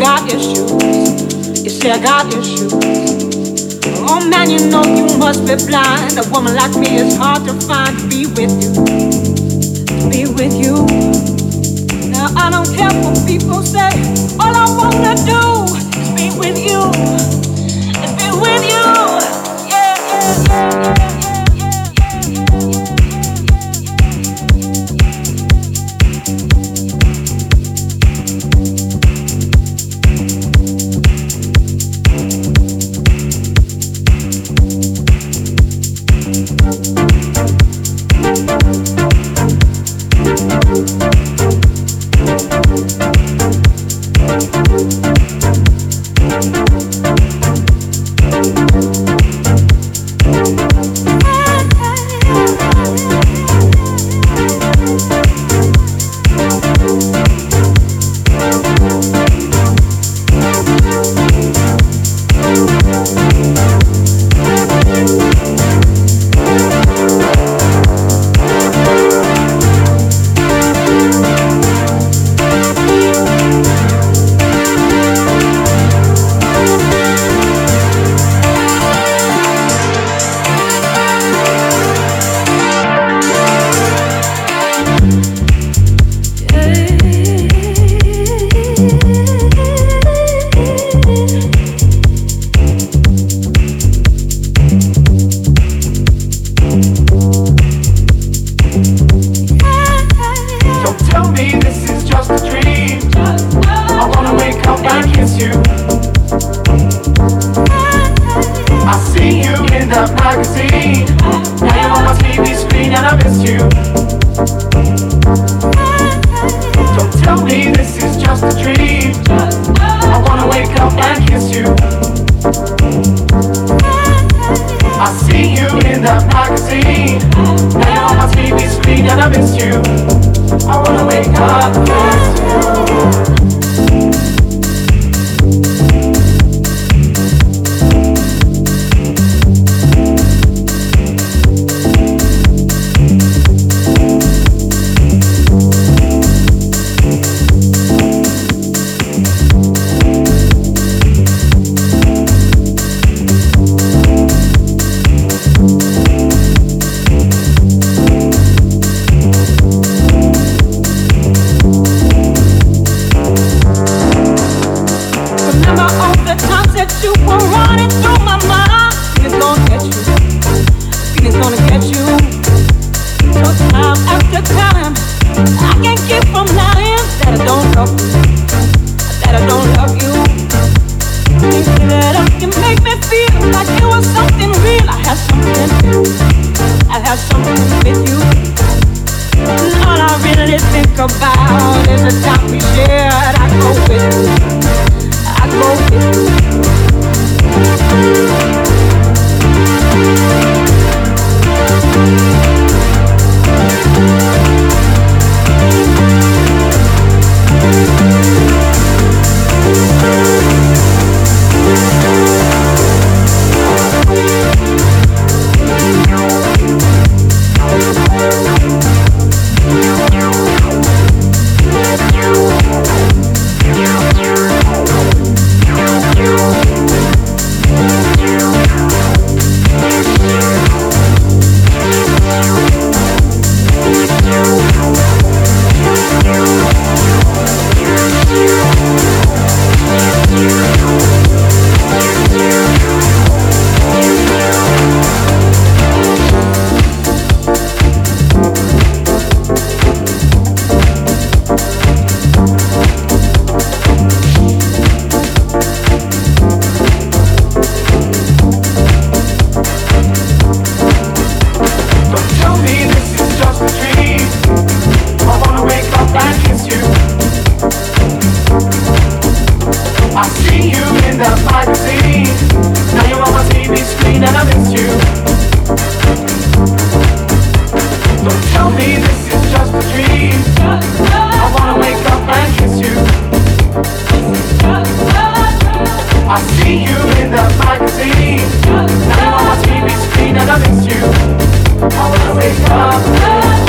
got issues. You say I got issues. Oh man, you know you must be blind. A woman like me is hard to find to be with you. To be with you. Now I don't care what people say. All I wanna do is be with you I see you in that magazine. And I must be me screen and I miss you. Don't tell me this is just a dream. I wanna wake up and kiss you. I see you in the magazine. you. I'll always come back.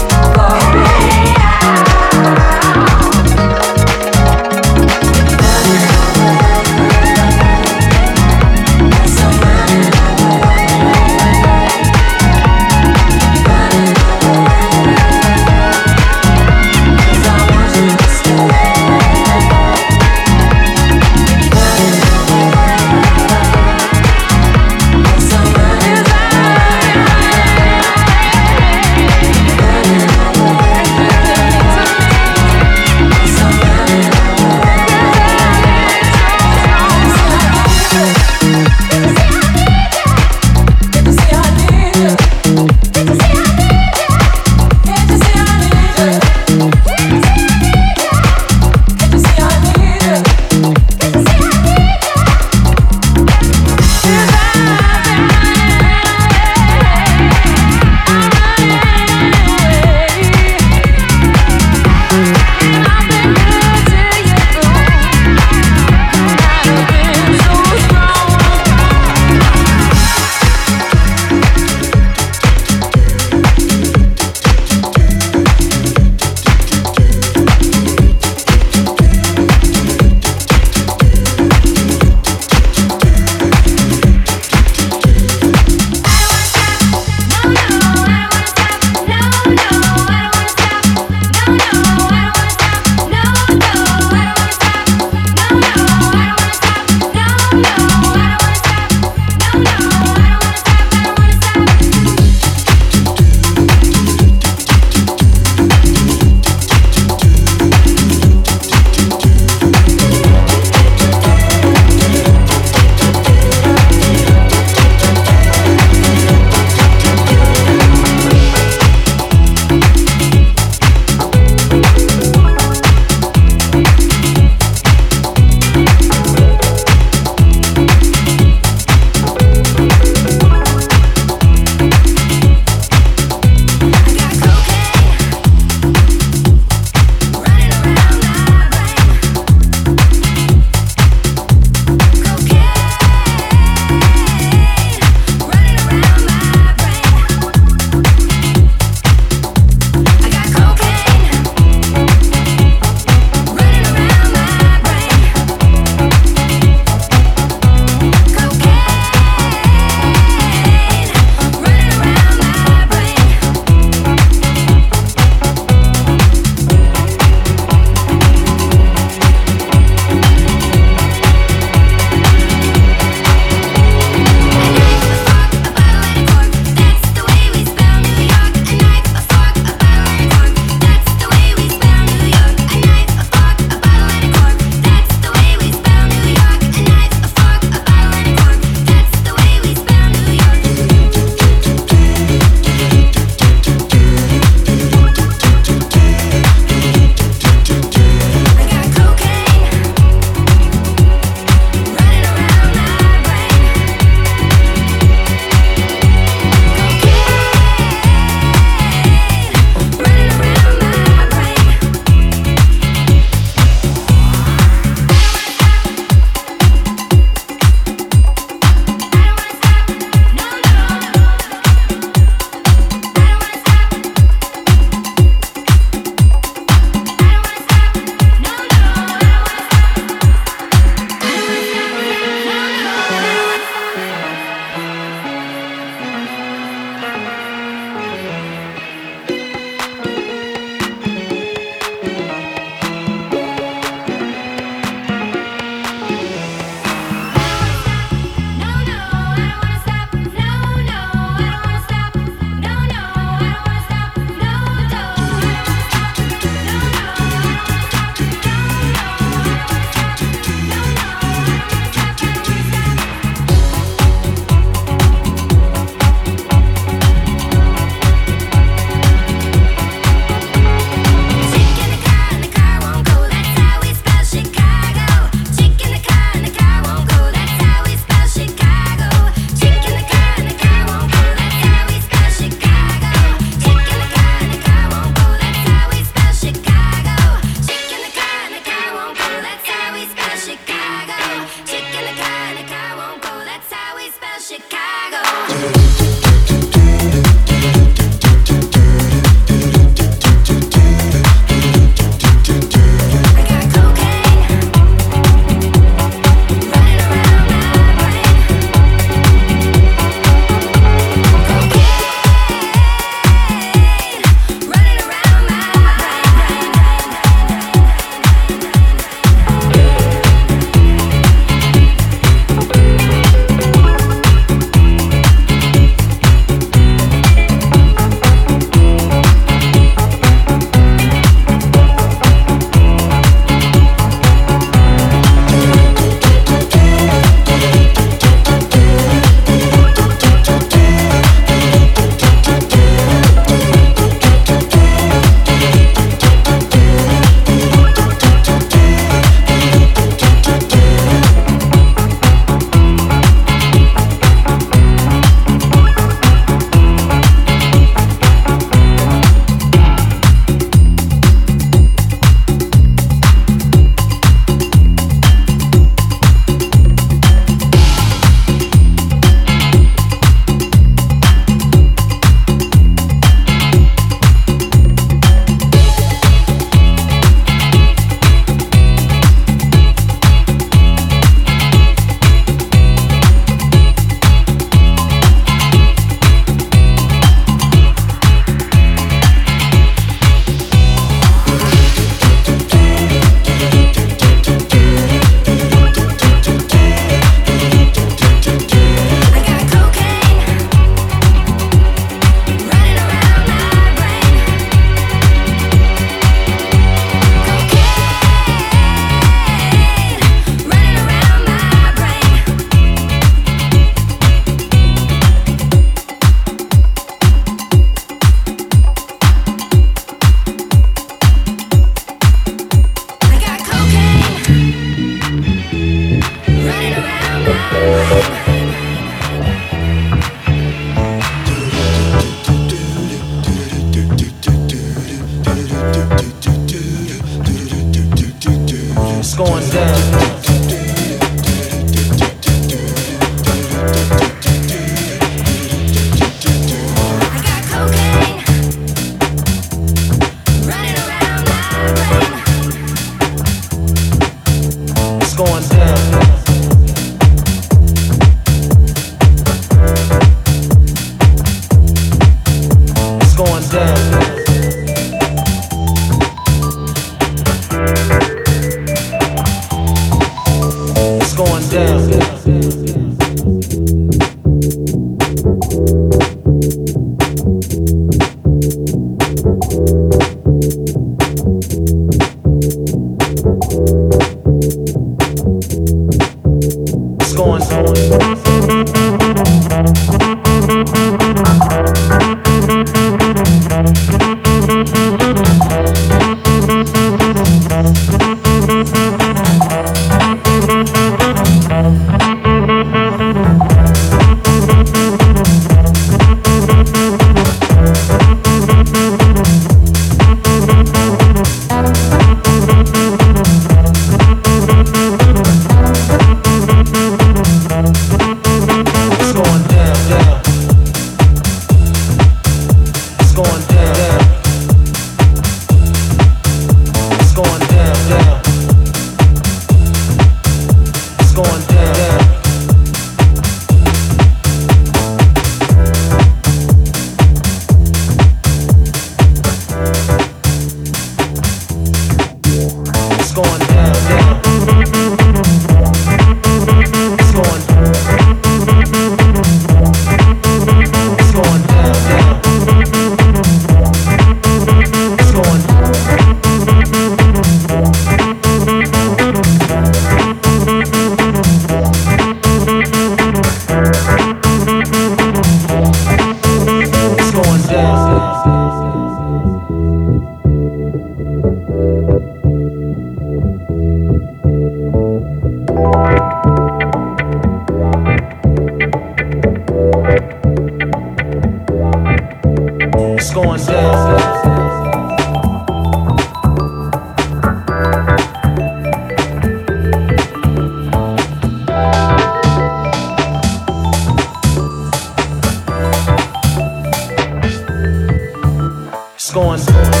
scorn.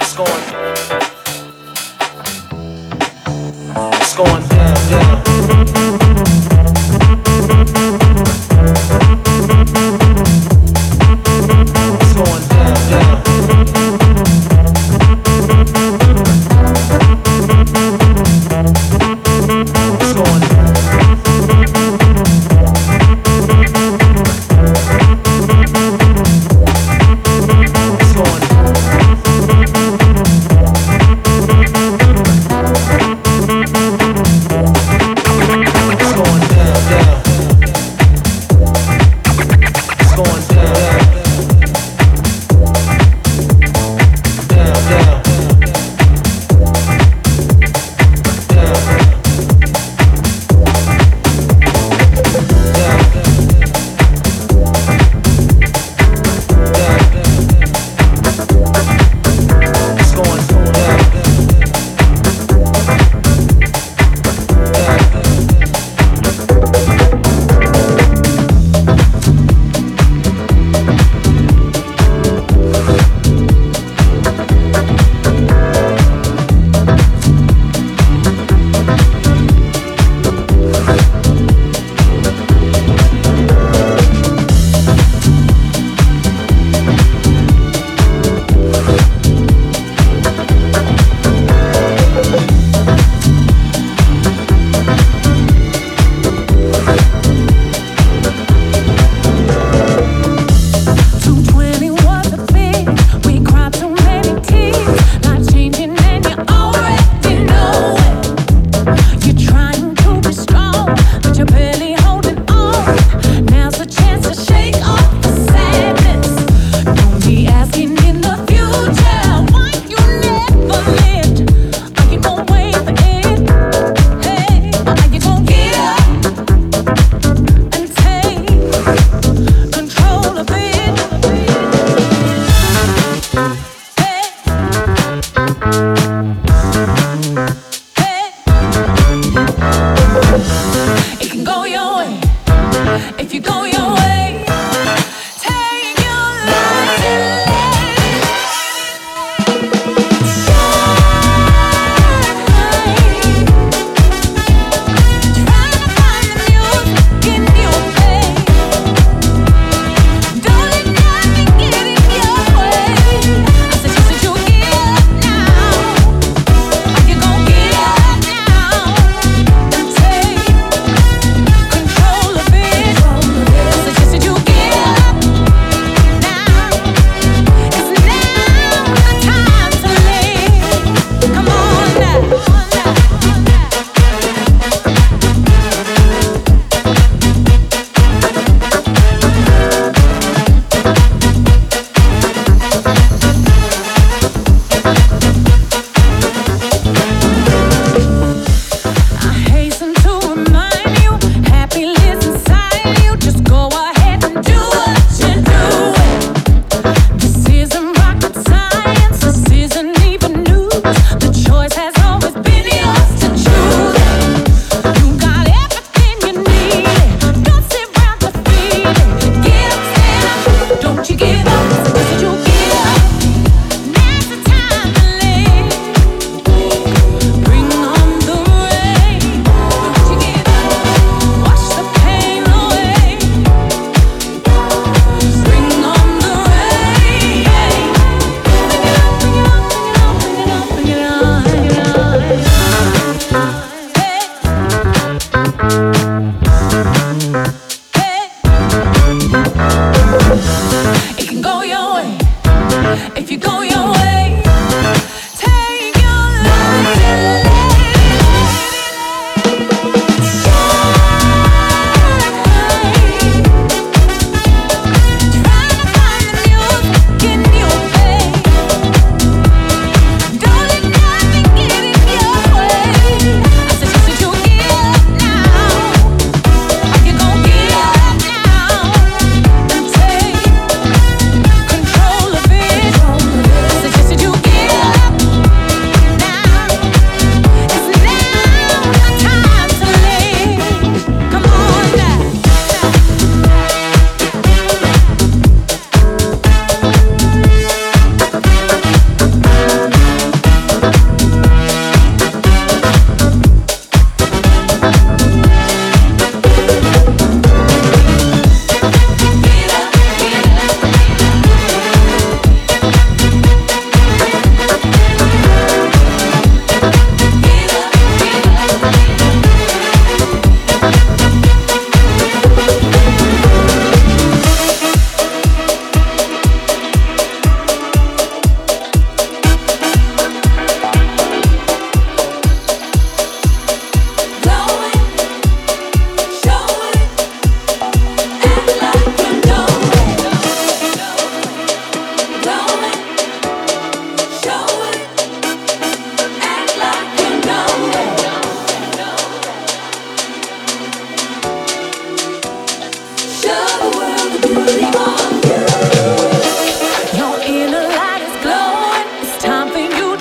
It's going. It's going down, down.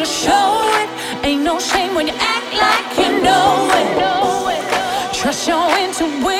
show it. Ain't no shame when you act like you know it. Trust your intuition.